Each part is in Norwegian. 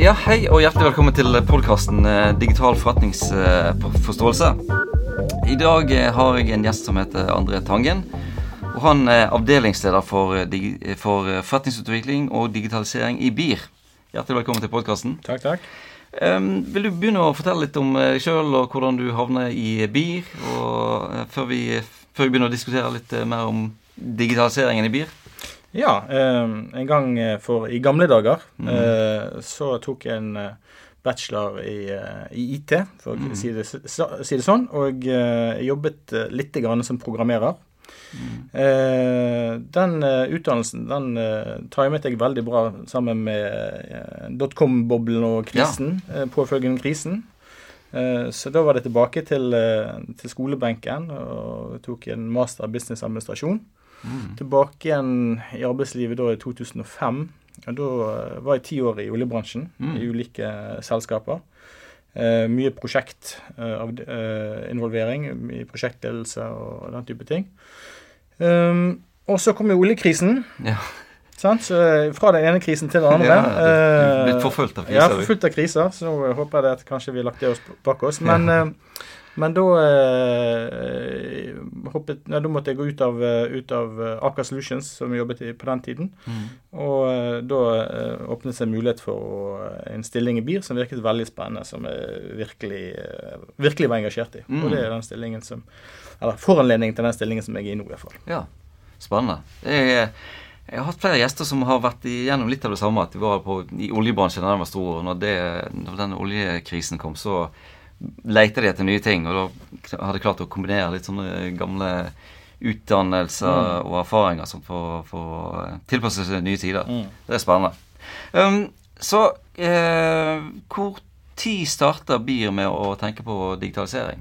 Ja, hei og hjertelig velkommen til podkasten Digital forretningsforståelse. I dag eh, har jeg en gjest som heter André Tangen. Og han er avdelingsleder for, eh, for eh, forretningsutvikling og digitalisering i BIR. Hjertelig velkommen til podkasten. Takk, takk. Um, vil du begynne å fortelle litt om deg sjøl og hvordan du havner i BIR? Og, uh, før, vi, før, vi, begynner å diskutere litt mer om digitaliseringen i BIR? Ja, um, en gang for i gamle dager mm. uh, så tok jeg en bachelor i, i IT, for å mm. si, det, si, det, sånn. Og jeg jobbet litt som programmerer. Mm. den utdannelsen den timet jeg veldig bra sammen med dotcom-boblen og krisen, ja. påfølgende krisen. så da var det tilbake til, til, skolebenken og tok en master i business administrasjon. Mm. Tilbake igjen i arbeidslivet da i 2005. Og da var jeg ti år i oljebransjen, mm. i ulike selskaper. Eh, mye prosjektinvolvering, eh, mye prosjektledelse og den type ting. Um, og så kom jo oljekrisen. Ja. Sant? Så eh, Fra den ene krisen til den andre. Ja, Blitt forfulgt av kriser. Ja, forfulgt av kriser. Så håper jeg at kanskje vi har lagt det oss bak oss. Men, ja. Men da eh, hoppet, ja, Da måtte jeg gå ut av, ut av Aker Solutions, som jobbet i på den tiden. Mm. Og uh, da åpnet seg mulighet for en stilling i BIR som virket veldig spennende, som jeg virkelig, virkelig var engasjert i. Mm. Og det er den stillingen som eller foranledningen til den stillingen som jeg er i nå, i hvert fall. Ja, spennende. Jeg, jeg, har hatt flere gjester som har vært igjennom litt av det samme. At de var på, i oljebransjen da den var stor. og når, det, når den oljekrisen kom, så leita de etter nye ting. Og da hadde de klart å kombinere litt sånne gamle utdannelser mm. og erfaringer som får tilpasse seg nye tider. Mm. Det er spennende. Um, så eh, hvor tid starter BIR med å tenke på digitalisering?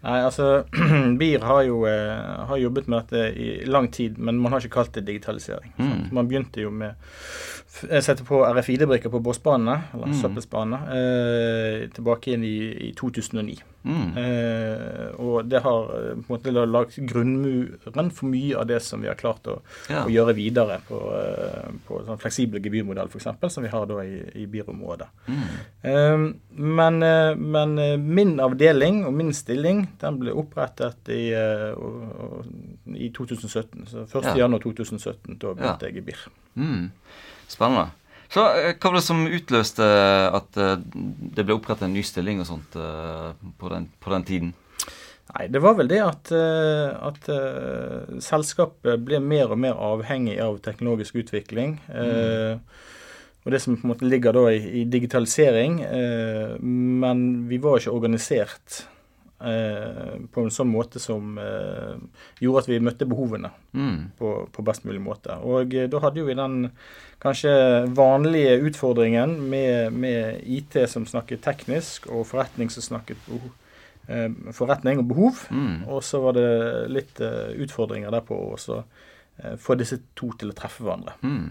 Nei, altså BIR har jo eh, har jobbet med dette i lang tid, men man har ikke kalt det digitalisering. Mm. Man begynte jo med å sette på RFID-brikker på bossbanene, eller mm. søppelsbanene, eh, tilbake inn i, i 2009. Mm. Eh, og det har eh, på en måte lagt grunnmuren for mye av det som vi har klart å, ja. å gjøre videre på, eh, på sånn fleksibel gebyrmodell, f.eks., som vi har da i, i byområdet. Mm. Eh, men, eh, men, min avdeling og min stilling den ble opprettet i, i 2017. Så 1.1.2017, da begynte ja. jeg i BIR. Mm. Spennende. Så eh, Hva var det som utløste at eh, det ble opprettet en ny stilling og sånt eh, på den, på den tiden? Nei, Det var vel det at, at selskapet ble mer og mer avhengig av teknologisk utvikling. Mm. Eh, og det som på en måte ligger da i, i digitalisering. Eh, men vi var ikke organisert på en sånn måte som gjorde at vi møtte behovene mm. på, på, best mulig måte. Og da hadde jo vi den kanskje vanlige utfordringen med, med, IT som snakket teknisk, og forretning som snakket behov, eh, forretning og behov. Mm. Og så var det litt eh, utfordringer der på å eh, få disse to til å treffe hverandre. Mm.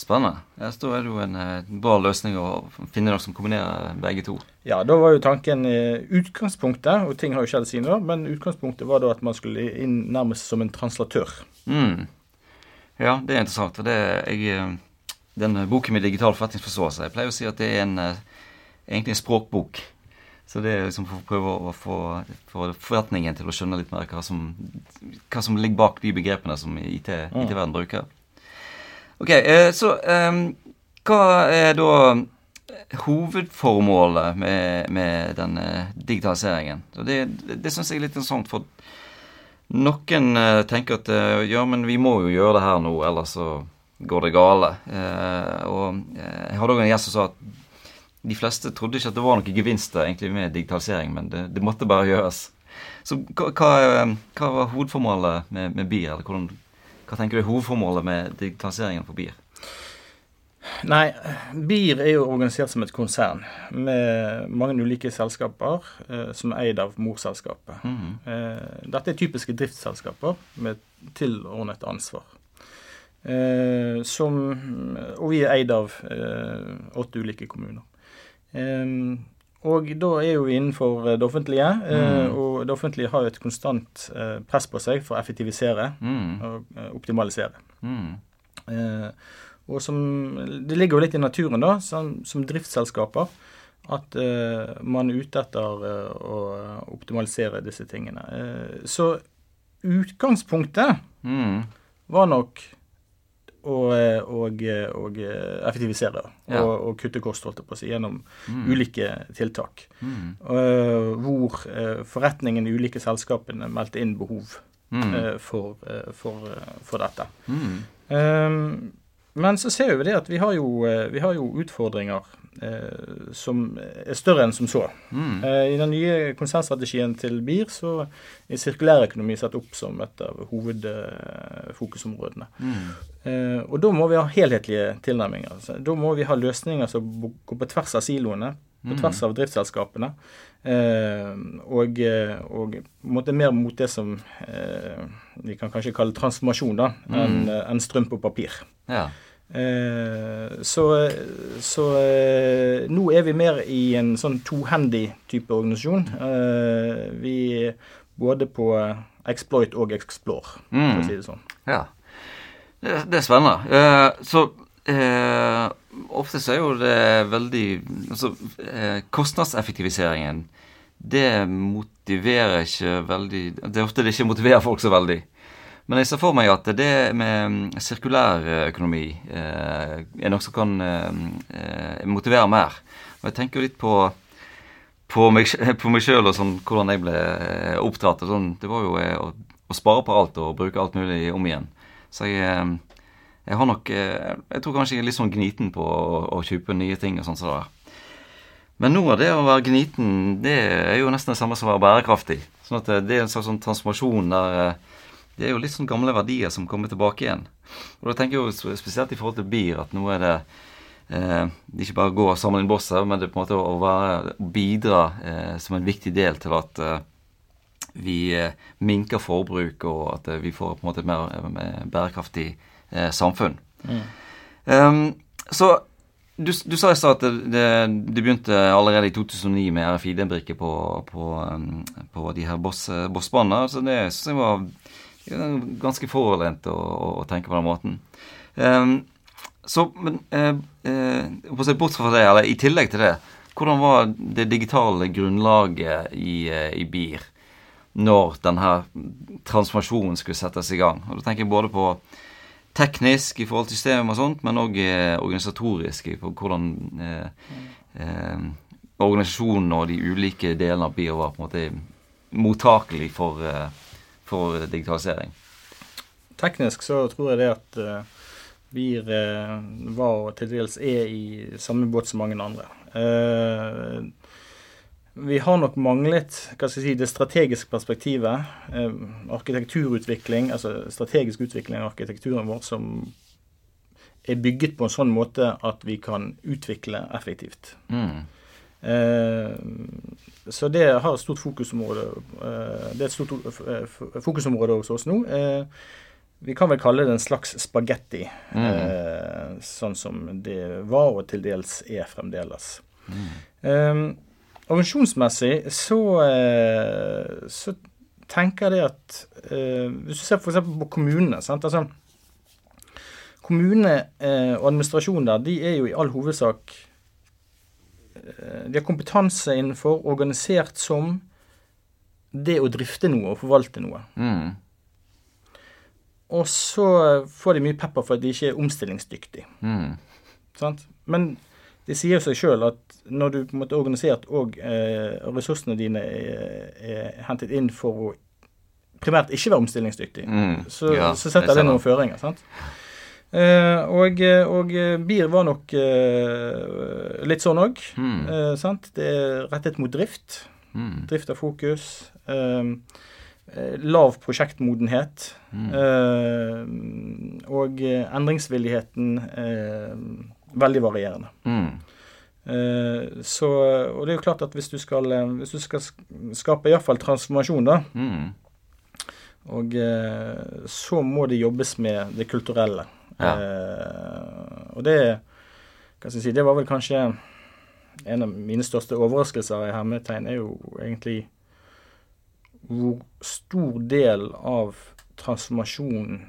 Spennende. Ja, så da er det jo en en bra løsning å finne noe som kombinerer begge to. Ja, da var jo tanken eh, utgangspunktet, og ting har jo skjedd siden da, men utgangspunktet var da at man skulle inn nærmest som en translatør. Mm. Ja, det er interessant. for det jeg eh, den boken med digital forretningsforståelse. Jeg pleier å si at det er en, eh, egentlig en språkbok. Så det er liksom for å prøve å få, for forretningen til å skjønne litt mer hva som, hva som ligger bak de begrepene som IT-verden IT bruker. Ok, eh, Så hva er da hovedformålet med, med denne digitaliseringen? Så det det syns jeg er litt interessant, for noen tenker at ja, men vi må jo gjøre det her nå, ellers så går det gale. Eh, og eh, jeg hadde òg en gjest som sa at de fleste trodde ikke at det var noen gevinster egentlig med digitalisering, men det, det måtte bare gjøres. Så hva, hva, eh, var hovedformålet med, med BIR? hvordan, Hva tenker du er hovedformålet med digitaliseringen for BIR? Nei, BIR er jo organisert som et konsern med mange ulike selskaper eh, som er eid av morselskapet. Mm. Eh, dette er typiske driftsselskaper med tilordnet ansvar. Eh, som, og vi er eid av eh, åtte ulike kommuner. Eh, og da er jo innenfor det offentlige, mm. og det offentlige har jo et konstant press på seg for å effektivisere mm. og optimalisere. Mm. og som Det ligger jo litt i naturen, da, som, som driftsselskaper, at eh, man er ute etter å optimalisere disse tingene. Eh, så utgangspunktet mm. var nok å, og, og effektivisere ja. og, og, kutte kost, holdt jeg på å si, gjennom mm. ulike tiltak. Mm. hvor forretningen i ulike selskapene meldte inn behov mm. for, for, for, dette. Um, men så ser vi det at vi har jo, eh, vi har jo utfordringer eh, som er større enn som så. Mm. Eh, I den nye konsernstrategien til BIR så er sirkulærøkonomi satt opp som et av hovedfokusområdene. Mm. Eh, og da må vi ha helhetlige tilnærminger. Altså, da må vi ha løsninger som går på tvers av siloene, på mm. tvers av driftsselskapene. Eh, og, eh, og måtte mer mot det som eh, vi kan kanskje kalle transformasjon, da, enn mm. en strøm på papir. Ja. Eh, så, så eh, nå er vi mer i en sånn tohendig type organisasjon. Eh, vi både på exploit og explore, mm. for å si det sånn. Ja. Det, det er spennende. så ofte så er jo det veldig Altså, kostnadseffektiviseringen det motiverer ikke veldig Det er ofte det ikke motiverer folk så veldig. Men jeg ser for meg at det med sirkulærøkonomi eh, er noe som kan eh, motivere mer. Og jeg tenker jo litt på, på meg, på meg sjøl og sånn, hvordan jeg ble eh, oppdratt. Sånn, det var jo eh, å, å, spare på alt og bruke alt mulig om igjen. Så jeg, eh, jeg har nok Jeg tror kanskje jeg er litt sånn gniten på å, å kjøpe nye ting og sånn som så det. Men noe av det å være gniten, det er jo nesten det samme som å være bærekraftig. Sånn at det er en slags sånn transformasjon der det er jo litt sånn gamle verdier som kommer tilbake igjen. Og da tenker jeg jo spesielt i forhold til bier at nå er det eh, ikke bare å gå og samle inn bosser, men det er på en måte å, være, å bidra eh, som en viktig del til at eh, vi eh, minker forbruk, og at eh, vi får på en måte et mer bærekraftig eh, samfunn. Mm. Um, så du, du, sa i stad at det, det, det, begynte allerede i 2009 med RFID-brikke på, på, um, på, de her bossbanene. Så det syns jeg var ganske foroverlent å, å, tenke på den måten. Um, så, men eh, eh, Bort fra det, eller i tillegg til det, hvordan var det digitale grunnlaget i, eh, i BIR når denne transformasjonen skulle settes i gang? Og Da tenker jeg både på teknisk i forhold til systemet og sånt, men òg eh, organisatorisk i hvordan eh, eh, organisasjonen og de ulike delene av BIO var på en måte mottakelig for eh, for digitalisering? Teknisk så tror jeg det at uh, BIR uh, var og til dels er i samme båt som mange andre. Uh, vi har nok manglet si, det strategiske perspektivet. Eh, arkitekturutvikling, altså strategisk utvikling av arkitekturen vår som er bygget på en sånn måte at vi kan utvikle effektivt. Mm. Eh, så det har et stort fokusområde eh, Det er et stort eh, fokusområde hos oss nå. Vi kan vel kalle det en slags spagetti, mm. sånn som det var og til dels er fremdeles. Mm. Organisasjonsmessig så, så tenker jeg det at Hvis du ser f.eks. på kommunene sant? Altså, Kommunene og administrasjonen der, de er jo i all hovedsak Eh, de har kompetanse innenfor, organisert som det å drifte noe og forvalte noe. Mm. Og så får de mye pepper for at de ikke er omstillingsdyktige. Mm. Men det sier seg sjøl at når du på en måte er organisert og eh, ressursene dine er, er, hentet inn for å primært ikke være omstillingsdyktig, mm. så, ja, så, setter det noen føringer. sant? Eh, og, og BIR var nok eh, litt sånn òg. Mm. Uh, det er rettet mot drift. Mm. Drift av fokus. lav prosjektmodenhet. Mm. og endringsvilligheten veldig varierende. Mm. så, og det er jo klart at hvis du skal, hvis du skal skape iallfall transformasjon, da, mm. og så må det jobbes med det kulturelle. Ja. Eh, og det hva skal jeg si, det var vel kanskje en av mine største overraskelser i hermetegn, er jo egentlig hvor stor del av transformasjonen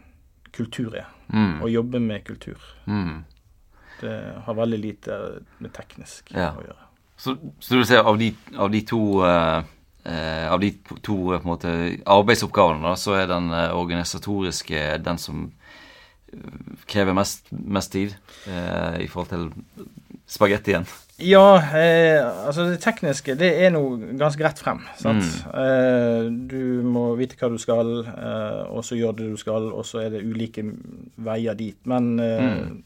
kultur er. Mm. Å jobbe med kultur. Mm. Det har veldig lite med teknisk Ja. å gjøre. Så, så du ser av de, av de to eh, eh, Av de to eh, på en måte arbeidsoppgavene, da, så er den eh, organisatoriske den som krever mest, mest tid eh, i forhold til spagettien. Ja, eh, altså det tekniske det er nå ganske rett frem. sant? Mm. Eh, du må vite hva du skal, eh, og så gjør det du skal, og så er det ulike veier dit. Men, eh, Mm.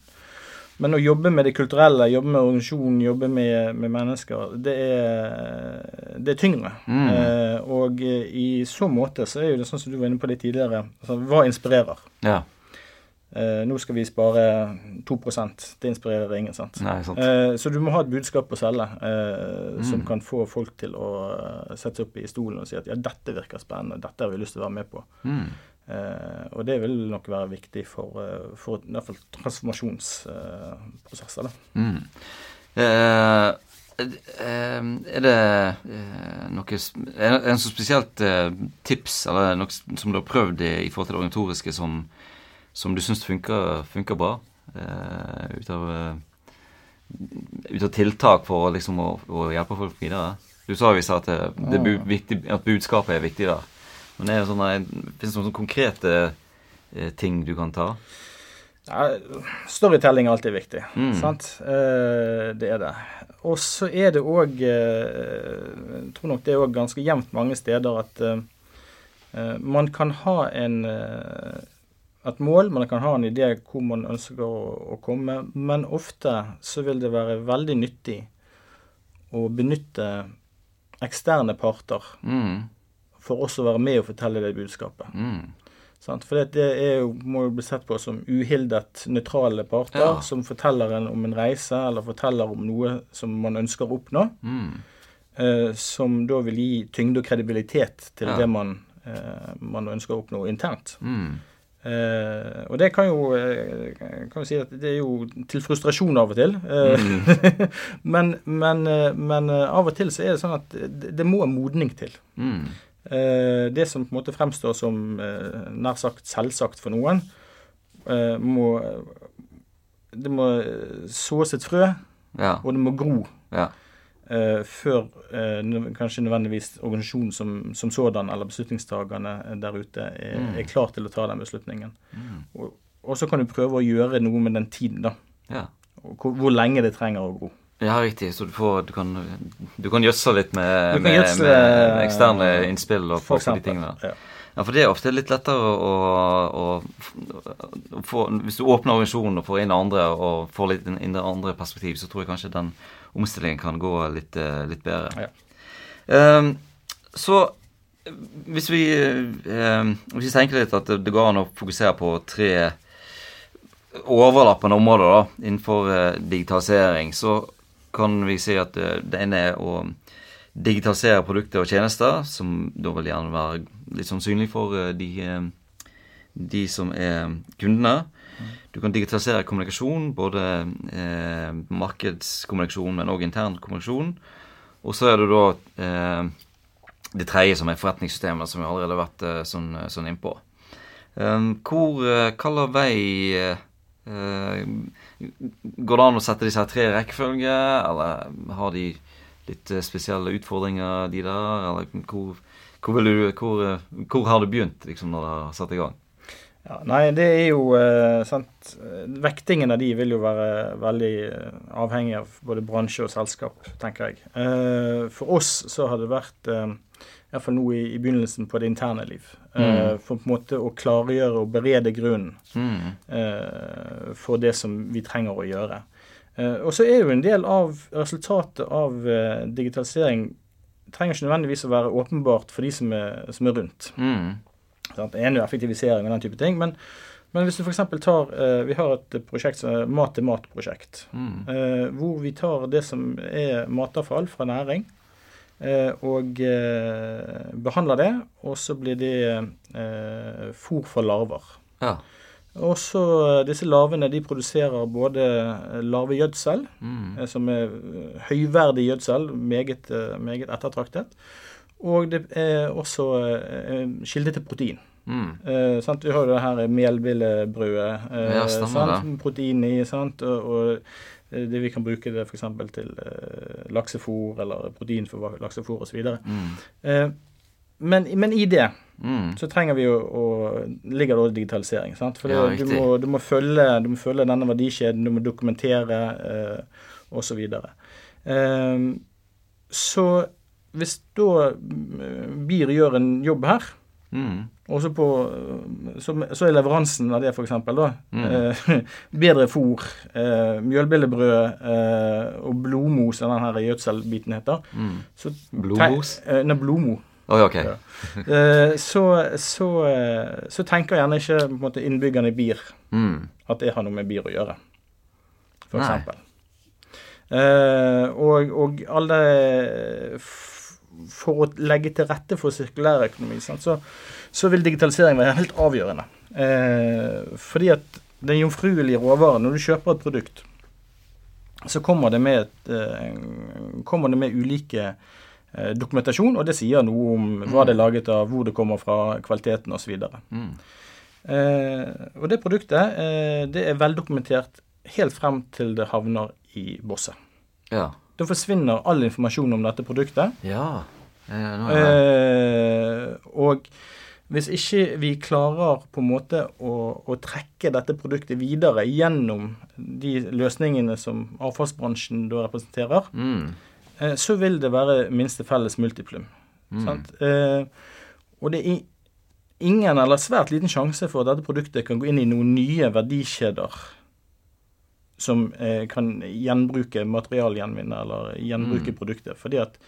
Men å jobbe med det kulturelle, jobbe med organisasjonen, jobbe med, med mennesker, det er, det er tyngre. Mm. Eh, og i så måte så er jo det sånn som du var inne på litt tidligere, altså, hva inspirerer? Ja. Eh, nå skal vi spare 2 Det inspirerer ingen, sant? Nei, sant. Eh, så du må ha et budskap å selge eh, som Mm. kan få folk til å sette seg opp i stolen og si at ja, dette virker spennende, dette har vi lyst til å være med på. Mm. Eh, og det vil nok være viktig for, eh, for i hvert fall transformasjonsprosesser. da. Mm. Eh, er det noe Er det en så spesielt tips, eller noe som du har prøvd i, i forhold til det organisatoriske, som, som du syns funker, funker bra? Eh, ut, av, ut av tiltak for liksom å, å hjelpe folk videre? Du sa jo i stad at, det, det budskapet er viktig der. Men er det sånne, finnes det noen konkrete eh, ting du kan ta? Ja, storytelling er alltid viktig. Mm. sant? Eh, det er det. Og så er det òg Jeg tror nok det er òg ganske jevnt mange steder at eh, eh, man kan ha en eh, et mål, man kan ha en idé hvor man ønsker å, å komme, men ofte så vil det være veldig nyttig å benytte eksterne parter Mm. For oss å være med og fortelle det budskapet. Mm. For det er jo, må jo bli sett på som uhildet nøytrale parter Ja. som forteller en om en reise, eller forteller om noe som man ønsker å oppnå, Mm. eh, som da vil gi tyngde og kredibilitet til Ja. det man, eh, man ønsker å oppnå internt. Mm. Eh, og det kan jo eh, kan si at det er jo til frustrasjon av og til. Eh, Mm. men, men, eh, men av og til så er det sånn at det, det må modning til. Mm. Eh, det som på en måte fremstår som eh, nær sagt selvsagt for noen, eh, må Det må sås et frø, Ja. og det må gro Ja. før kanskje nødvendigvis organisasjonen som, som sådan, eller beslutningstakerne der ute, er, Mm. er klar til å ta den beslutningen. Mm. Og, og så kan du prøve å gjøre noe med den tiden, da. ja. Hvor, hvor lenge det trenger å gro. Ja, riktig. Så du, får, du kan, du kan gjødsle litt med, med, gjødsle, med eksterne innspill og få de tingene. Ja. Ja, for det er ofte litt lettere å, å, å få Hvis du åpner organisasjonen og får inn andre og får litt inn, det andre perspektiv, så tror jeg kanskje den omstillingen kan gå litt, eh, litt bedre. Ja. Um, så hvis vi, um, hvis vi tenker litt at det, det går an å fokusere på tre overlappende områder da, innenfor eh, digitalisering, så kan vi si at eh, det ene er å digitalisere produkter og tjenester, som da vil gjerne være litt sånn synlig for eh, de, eh, de som er kundene. Du kan digitalisere kommunikasjon, både eh, markedskommunikasjon, men òg intern kommunikasjon. Og så er det da eh, det tredje, som er forretningssystemet, som vi allerede har vært eh, sånn, sånn innpå. Eh, hvor Hva vei Går det an å sette disse her tre i rekkefølge, eller har de litt eh, spesielle utfordringer, de der? Eller hvor, hvor, du, hvor, eh, hvor har det begynt, liksom, når det har satt i gang? Ja, nei, det er jo eh, sant Vektingen av de vil jo være veldig eh, avhengig av både bransje og selskap, tenker jeg. Eh, for oss så har det vært eh, Iallfall nå i, i begynnelsen på det interne liv. Eh, Mm. For på en måte å klargjøre og berede grunnen Mm. eh, for det som vi trenger å gjøre. Eh, og så er jo en del av resultatet av digitalisering trenger ikke nødvendigvis å være åpenbart for de som er, som er rundt. Mm. Sant? Det er jo effektivisering og den type ting. Men, men hvis du f.eks. tar eh, Vi har et prosjekt som er mat-til-mat-prosjekt. Mm. Eh, hvor vi tar det som er matavfall fra næring, eh, og eh, behandler det. Og så blir det fôr for larver. Ja. Og så eh, Disse larvene de produserer både larvegjødsel, Mm. som er høyverdig gjødsel, meget, meget ettertraktet. Og det er også eh, kilde til protein. Mm. Eh? Vi har jo det her melbillebrødet. Eh, Ja, sant? Protein i. sant? Og, og eh, det vi kan bruke det f.eks. til eh, laksefôr, eller protein for laksefôr osv. Mm. Eh, men, men i det Mm. så trenger vi jo å ligger det digitalisering. sant? For Ja, du, må, du, må følge, du må følge denne verdikjeden, du må dokumentere eh, osv. Eh, så hvis da mm, BIR gjør en jobb her, Mm. og så, på, så, så er leveransen av det f.eks. da Mm. eh, bedre fôr, eh, mjølbillebrød eh, og blodmos, den her gjødselbiten heter. Mm. Så, Blodmos? Eh, nei, blodmo. Oh, okay. Ja. Eh, så, så, eh, så tenker gjerne ikke på en måte, innbyggerne i BIR Mm. at det har noe med BIR å gjøre, eksempel. Eh, og, og alle For å legge til rette for sirkulærøkonomi, så, så vil digitalisering være helt avgjørende. Eh, fordi at den jomfruelige råvaren, når du kjøper et produkt, så kommer det med, et, eh, kommer det med ulike eh, dokumentasjon, og det sier noe om hva det er laget av, hvor det kommer fra, kvaliteten osv. Mm. Eh, og det produktet eh, det er veldokumentert helt frem til det havner i bosset. Ja. Da forsvinner all informasjon om dette produktet. Ja. Eh, og hvis ikke vi klarer på en måte å, å trekke dette produktet videre gjennom de løsningene som avfallsbransjen da representerer, Mm. eh, så vil det være minste felles multiplum. Mm. Sant? Eh, og det er ingen eller svært liten sjanse for at dette produktet kan gå inn i noen nye verdikjeder som eh, kan gjenbruke materialgjenvinne eller gjenbruke Mm. produktet. Fordi at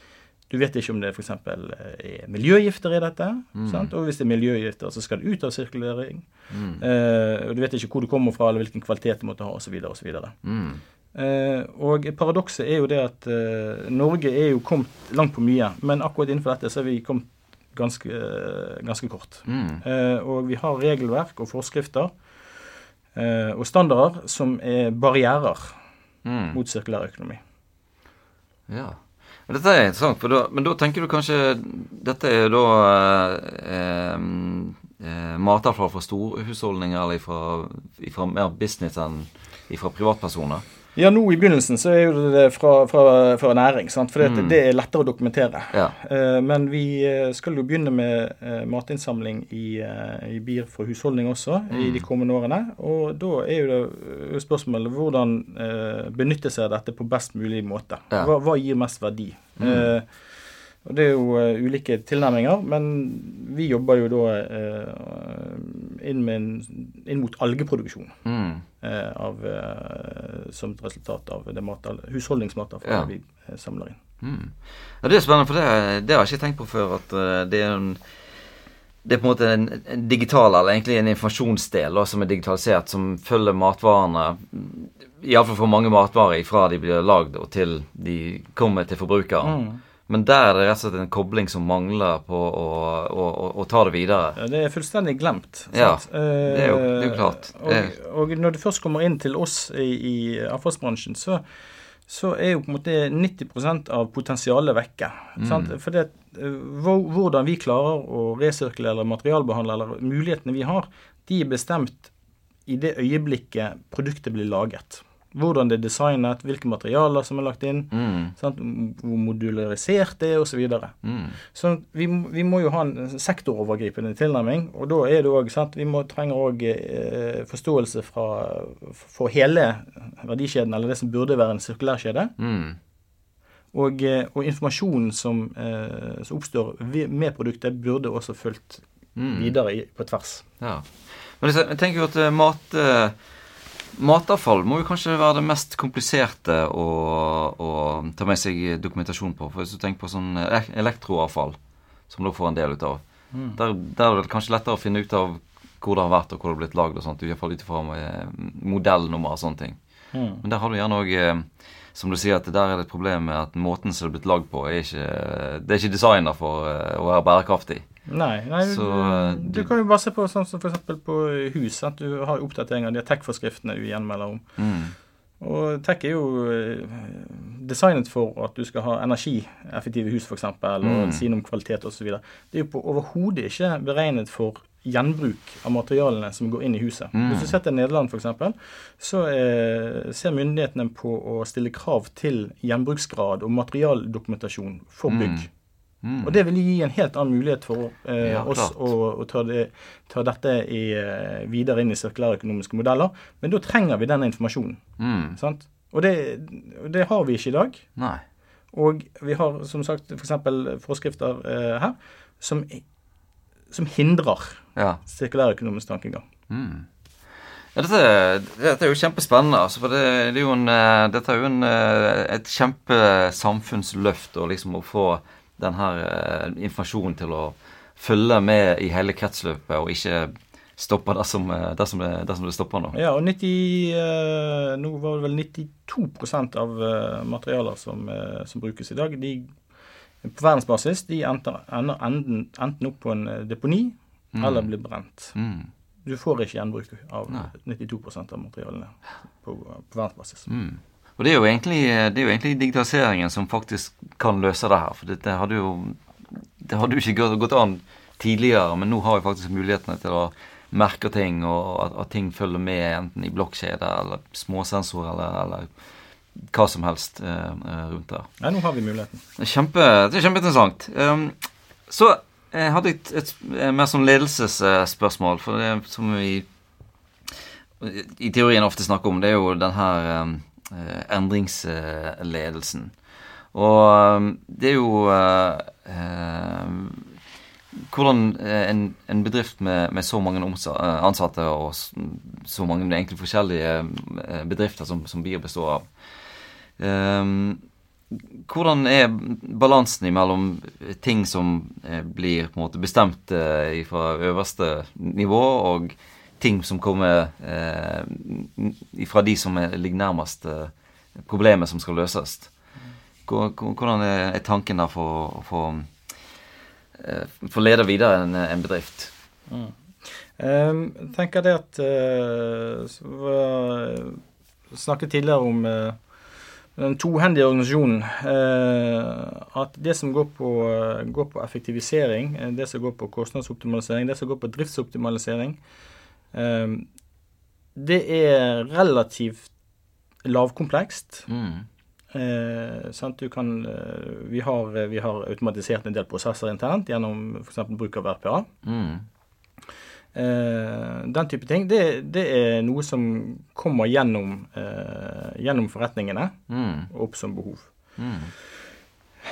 du vet ikke om det f.eks. er miljøgifter i dette. Mm. Sant? Og hvis det er miljøgifter, så skal det ut av sirkulering. Mm. Eh, og du vet ikke hvor det kommer fra, eller hvilken kvalitet det måtte ha, osv. osv. Mm. Eh, og paradokset er jo det at eh, Norge er jo kommet langt på mye, men akkurat innenfor dette så er vi kommet ganske, eh, ganske kort. Mm. Eh, og vi har regelverk og forskrifter eh, og standarder som er barrierer Mm. mot sirkulær økonomi. Ja. Men Dette er interessant, da, men da tenker du kanskje Dette er jo da eh, eh, matavfall fra storhusholdninger eller fra mer business enn fra privatpersoner? Ja, nå i begynnelsen så er jo det fra, fra, fra næring, sant? for Mm. det er lettere å dokumentere. Ja. Eh, Men vi eh, skal jo begynne med eh, matinnsamling i, i bier for husholdning også i Mm. de kommende årene. Og da er jo det spørsmålet hvordan benytte seg av dette på best mulig måte. Ja. Hva, hva gir mest verdi? Mm. Eh, og Det er jo eh, ulike tilnærminger, men vi jobber jo da eh, inn, med inn mot algeproduksjon. Mm. eh, av, som et resultat av det matal- husholdningsmatavfallet Ja. vi samler inn. Mm. Ja, det er spennende, for det, det har jeg ikke tenkt på før. At det er en det er på en måte en, digital, eller egentlig en informasjonsdel da, som er digitalisert, som følger matvarene Iallfall for mange matvarer fra de blir lagd og til de kommer til forbrukeren. Mm. Men der er det rett og slett en kobling som mangler på å, å, å, å ta det videre. Ja, Det er fullstendig glemt. Ja, det er jo- det er jo klart. Eh, Og, og når det først kommer inn til oss i, i avfallsbransjen, så, så er jo på en måte 90% av potensialet vekke. Mm. For det, eh, hvordan vi klarer å resirkulere eller materialbehandle, eller mulighetene vi har, de er bestemt i det øyeblikket produktet blir laget. Hvordan det er designet, hvilke materialer som er lagt inn, Mm. sant? hvor modularisert det er, osv. Så, videre. Mm. så vi, vi må jo ha en sektorovergripende tilnærming, og da er det òg sant Vi må trenger òg eh, forståelse fra, for hele verdikjeden, eller det som burde være en sirkulærkjede. Mm. Og, eh, og informasjonen som, eh, som oppstår med produktet, burde også fulgt Mm. videre i, på tvers. Ja. Men jeg jeg tenker jo at eh, mat, eh, matavfall må jo kanskje være det mest kompliserte å, å ta med seg dokumentasjon på. For hvis du tenker på sånn elektroavfall, som dere får en del ut av, der, der er det kanskje lettere å finne ut av hvor det har vært og hvor det har blitt lagd og sånt. Iallfall ut ifra eh, modellnummer og sånne ting. Mm. Men der har du gjerne òg som du sier, at der er det et problem med at måten som det er blitt lagd på, er ikke, det er ikke designa for eh, å være bærekraftig. Nei, nei Så, du, du du- kan jo bare se på sånn som f.eks. på hus. Sant? Du har oppdatering av de tech-forskriftene du gjenmelder om. Mm. Og tech er jo eh, designet for at du skal ha energieffektive hus, f.eks., og Mm. si noe om kvalitet osv. Det er jo på overhodet ikke beregnet for gjenbruk av materialene som går inn i huset. Mm. Hvis du ser til Nederland f.eks., så eh, ser myndighetene på å stille krav til gjenbruksgrad og materialdokumentasjon for bygg. Mm. Og det vil gi en helt annen mulighet for eh, Ja, oss å, å ta, det, ta dette i, eh, videre inn i sirkulærøkonomiske modeller. Men da trenger vi den informasjonen. Mm. sant? Og det, det har vi ikke i dag. Nei. Og vi har som sagt f.eks. For forskrifter eh, her som, som hindrer Ja. sirkulærøkonomisk tankegang. Mm. Ja, dette, dette er jo kjempespennende. Altså, for det, det er jo en, eh, dette er jo en, eh, et kjempesamfunnsløft å liksom å få den her eh, informasjonen til å følge med i hele kretsløpet, og ikke stoppe dersom, det, som det, som det stopper nå. Ja, og 90, eh, nå var det vel 92% av eh, materialer som, eh, som brukes i dag, de på verdensbasis de ender enten, enten opp på en deponi deponi eller blir brent. Mm. Du får ikke gjenbruk av Nei. 92% av materialene på, på verdensbasis. Mm. Og det er, jo egentlig, det er jo egentlig digitaliseringen som faktisk kan løse det her. For det, det hadde jo det hadde jo ikke gått, gått an tidligere, men nå har vi faktisk mulighetene til å merke ting, og at, at ting følger med enten i blokkjeder eller småsensorer eller, eller hva som helst eh, eh, rundt der. Nei, nå har vi muligheten. Det kjempe, det er kjempeinteressant. Um, så jeg hadde et, et, et mer sånn ledelsesspørsmål, for det som vi i teorien ofte snakker om, det er jo den her um, eh, endringsledelsen. Og um, det er jo eh, hvordan eh, en, en bedrift med, med så mange eh, ansatte og så mange egentlig forskjellige eh, bedrifter som, som BIO består av Hvordan er balansen mellom ting som eh, blir på en måte bestemt eh, fra øverste nivå, og ting som kommer eh, fra de som er, ligger nærmest eh, problemet som skal løses? Hvor- hvor- Hvordan er, tanken da for å få eh, for lede videre en, en bedrift? Mm. jeg tenker det at Vi snakket tidligere om den tohendige organisasjonen. At det som går på, går på effektivisering, det som går på kostnadsoptimalisering, det som går på driftsoptimalisering, det er relativt lavkomplekst. Mm. Eh? Du kan, eh, vi, har, vi har automatisert en del prosesser internt gjennom f.eks. bruk av RPA. Mm. Eh, den type ting. Det, det er noe som kommer gjennom, eh, gjennom forretningene Mm. opp som behov. Mm.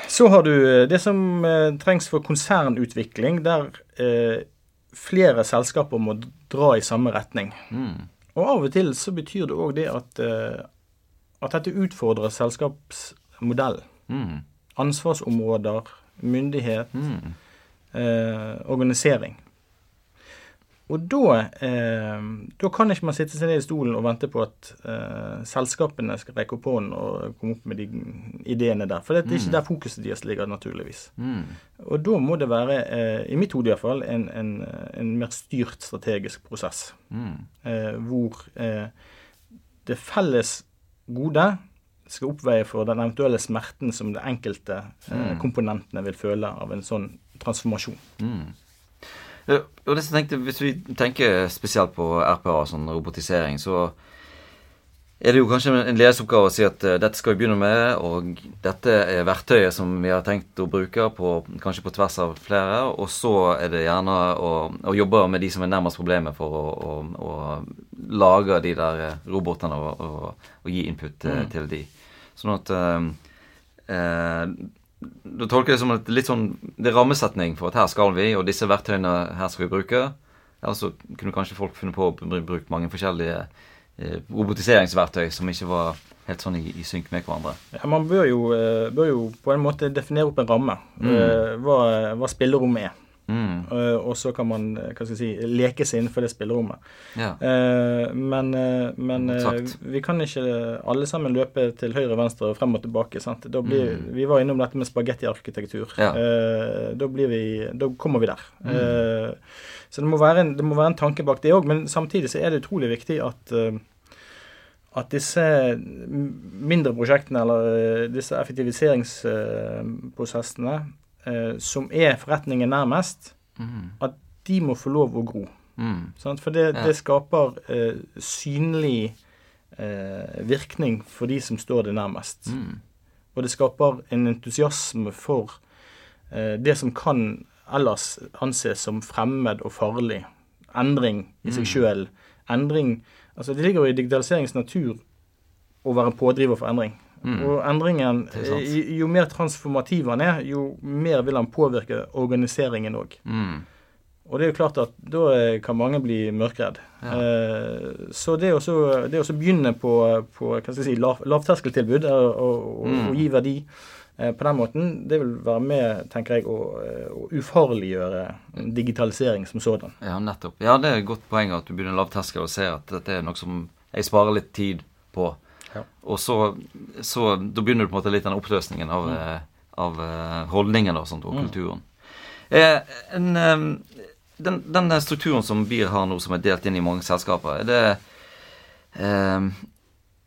Så har du eh, det som eh, trengs for konsernutvikling, der eh, flere selskaper må dra i samme retning. Mm. Og av og til så betyr det òg det at, eh, at dette utfordrer selskapsmodell. Mm. Ansvarsområder, myndighet, Mm. eh, organisering. Og da, eh, da kan ikke man sitte seg ned i stolen og vente på at eh, selskapene skal rekke opp hånden og komme opp med de ideene der. For det er ikke der fokuset deres ligger, naturligvis. Mm. Og da må det være, eh, i mitt hode iallfall, en, en, en mer styrt strategisk prosess. Mm. Eh, hvor eh, det felles gode skal oppveie for den eventuelle smerten som de enkelte eh, Mm. komponentene vil føle av en sånn transformasjon. Mm. Ja, Og det som jeg tenkte, Hvis vi tenker spesielt på RPA, sånn robotisering, så er det jo kanskje en ledelsesoppgave å si at eh, dette skal vi begynne med, og dette er verktøyet som vi har tenkt å bruke, på, kanskje på tvers av flere. Og så er det gjerne å, å jobbe med de som er nærmest problemet, for å, å, å lage de der eh, robotene og, og, og gi input eh, Mm. til de. Sånn at eh, eh, Da tolker jeg det som et litt sånn Det er rammesetning for at her skal vi, og disse verktøyene her skal vi bruke. Eller så kunne kanskje folk funnet på å bruke mange forskjellige eh, robotiseringsverktøy som ikke var helt sånn i, i synk med hverandre. Ja, man bør jo, eh, bør jo på en måte definere opp en ramme. Mm. eh, Hva, hva spillerommet er. Mm. Eh, Og så kan man eh, hva skal jeg si, leke seg innenfor det spillerommet. Ja. Eh, Men, men vi kan ikke alle sammen løpe til høyre og venstre og frem og tilbake. sant? Blir, Mm. Vi var innom dette med spagettiarkitektur. Ja. Da, blir vi, da kommer vi der. Mm. Så det må, en, det må være en tanke bak det òg. Men samtidig så er det utrolig viktig at at disse mindre prosjektene, eller disse effektiviseringsprosessene, eh, som er forretningen nærmest, Mm. de må få lov å gro. Mm. Sant? For det, Ja. det skaper eh, synlig eh, virkning for de som står det nærmest. Mm. Og det skaper en entusiasme for eh, det som kan ellers anses som fremmed og farlig. Endring i seg Mm. sjøl. Endring Altså, det ligger jo i digitaliseringens natur å være pådriver for endring. Mm. Og endringen, eh, jo mer transformativ han er, jo mer vil han påvirke organiseringen òg. Mm. Og det er jo klart at da eh, kan mange bli mørkredd. Ja. Eh, så det å begynne på, på si, lav, lavterskeltilbud og, og, Mm. og gi verdi eh, på den måten, det vil være med, tenker jeg, å, å ufarliggjøre digitalisering som sådan. Ja, nettopp. Ja, det er et godt poeng at du begynner lavterskel og ser at dette er noe som jeg sparer litt tid på. Ja. Og så, så Da begynner du på en måte litt den oppløsningen av, mm. av eh, holdningene og sånt, og Mm. kulturen. Eh, en, eh, den, den strukturen som BIR har nå, som er delt inn i mange selskaper, er det eh,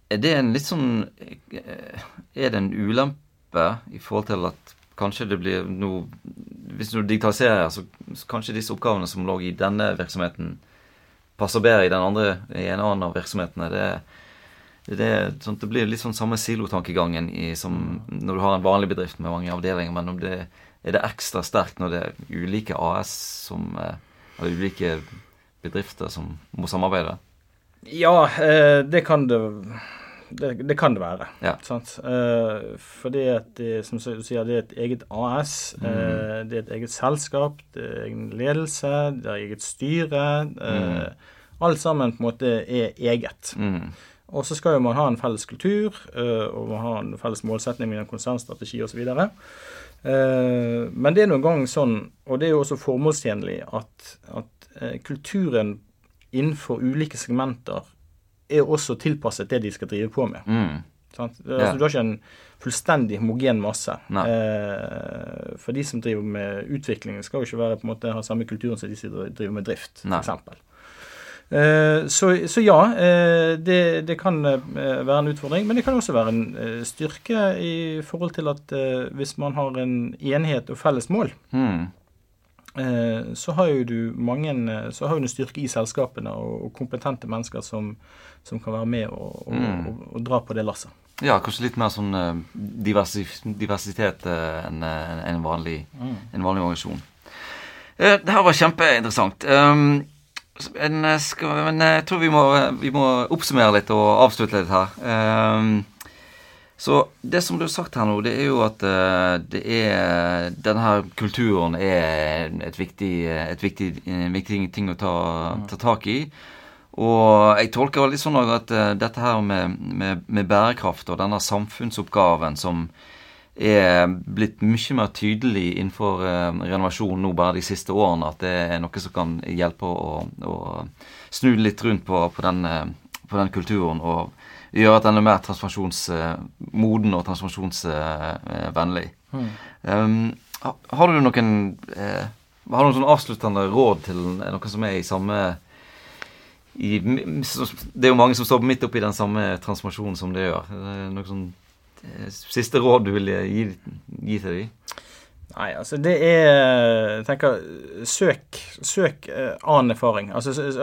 Er det en litt sånn eh, Er det en ulempe i forhold til at kanskje det blir noe Hvis du digitaliserer, så, så kanskje disse oppgavene som lå i denne virksomheten, passer bedre i den andre, i en annen av virksomhetene. Det, det, sånn, det blir litt sånn samme silotankegangen i, som når du har en vanlig bedrift med mange avdelinger, men om det, er det ekstra sterkt når det er ulike AS som eh, Eller ulike bedrifter som må samarbeide? Ja, eh, det kan det det, det kan det være. Ja. Sant? Eh, fordi at det, som du sier, det er et eget AS. eh, det er et eget selskap, det er egen ledelse, det er eget styre. eh, Alt sammen på en måte er eget. Mm. Og så skal jo man ha en felles kultur, eh, og man har en felles målsetning med en konsernstrategi osv. Uh, men det er noen gang sånn, og det er jo også formålstjenlig, at, at eh, kulturen innenfor ulike segmenter er også tilpasset det de skal drive på med. Mm. Sant? Altså, du har ikke en fullstendig homogen masse. Eh, for de som driver med utvikling, skal jo ikke være, måte, ha samme kulturen som de som driver med drift, f.eks. Eh, så, så ja, eh, det, det kan eh, være en utfordring. Men det kan også være en styrke i forhold til at hvis man har en enhet og felles mål, Mm. så har jo du mange Så har du en styrke i selskapene og, kompetente mennesker som, som kan være med og, og, Mm. og, og dra på det lasset. Ja, kanskje litt mer sånn diversitet enn en vanlig, en vanlig organisasjon. Det her var kjempeinteressant. En, eh, skal, men jeg tror vi må, vi må oppsummere litt og avslutte litt her. Um, så det som du har sagt her nå, det er jo at eh, det er denne kulturen er et viktig, et viktig, en viktig ting å ta, ta tak i. Og jeg tolker litt sånn at eh, dette her med, med, med bærekraft og denne samfunnsoppgaven som er blitt mye mer tydelig innenfor eh, renovasjon nå bare de siste årene, at det er noe som kan hjelpe å, å snu litt rundt på, på, den, eh, på den kulturen og gjøre at den er mer transformasjonsmoden og transformasjonsvennlig. Um, ha- har du noen eh, Har du noen sånn avsluttende råd til noen som er i samme i, Det er jo mange som står midt oppi den samme transformasjonen som det gjør. Noe sånn eh, siste råd du vil gi, gi til dem? Nei, altså det er Jeg tenker søk, søk uh, annen erfaring. Altså s-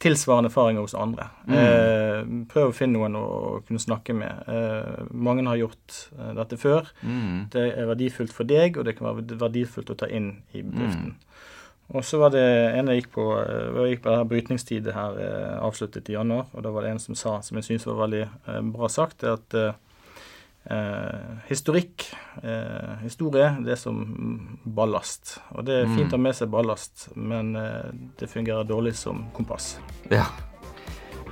tilsvarende erfaringer hos andre. Eh, prøv å finne noen å kunne snakke med. Eh, mange har gjort eh, dette før. Mm. Det er verdifullt for deg, og det kan være verdifullt å ta inn i bedriften. Og så var det en jeg gikk på eh, jeg gikk på det her brytningstid her eh, avsluttet i januar, og da var det en som sa, som jeg syns var veldig eh, bra sagt, det at eh, historikk, eh, historie, det er som ballast. Og det er fint å ha med seg ballast, men eh, det fungerer dårlig som kompass. Ja.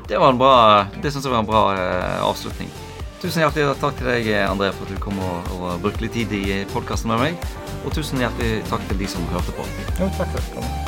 Det var en bra Det syns jeg var en bra eh, avslutning. Tusen hjertelig takk til deg, André, for at du kom og, og brukte litt tid i podkasten med meg. Og tusen hjertelig takk til de som hørte på. Jo, takk for at du kom.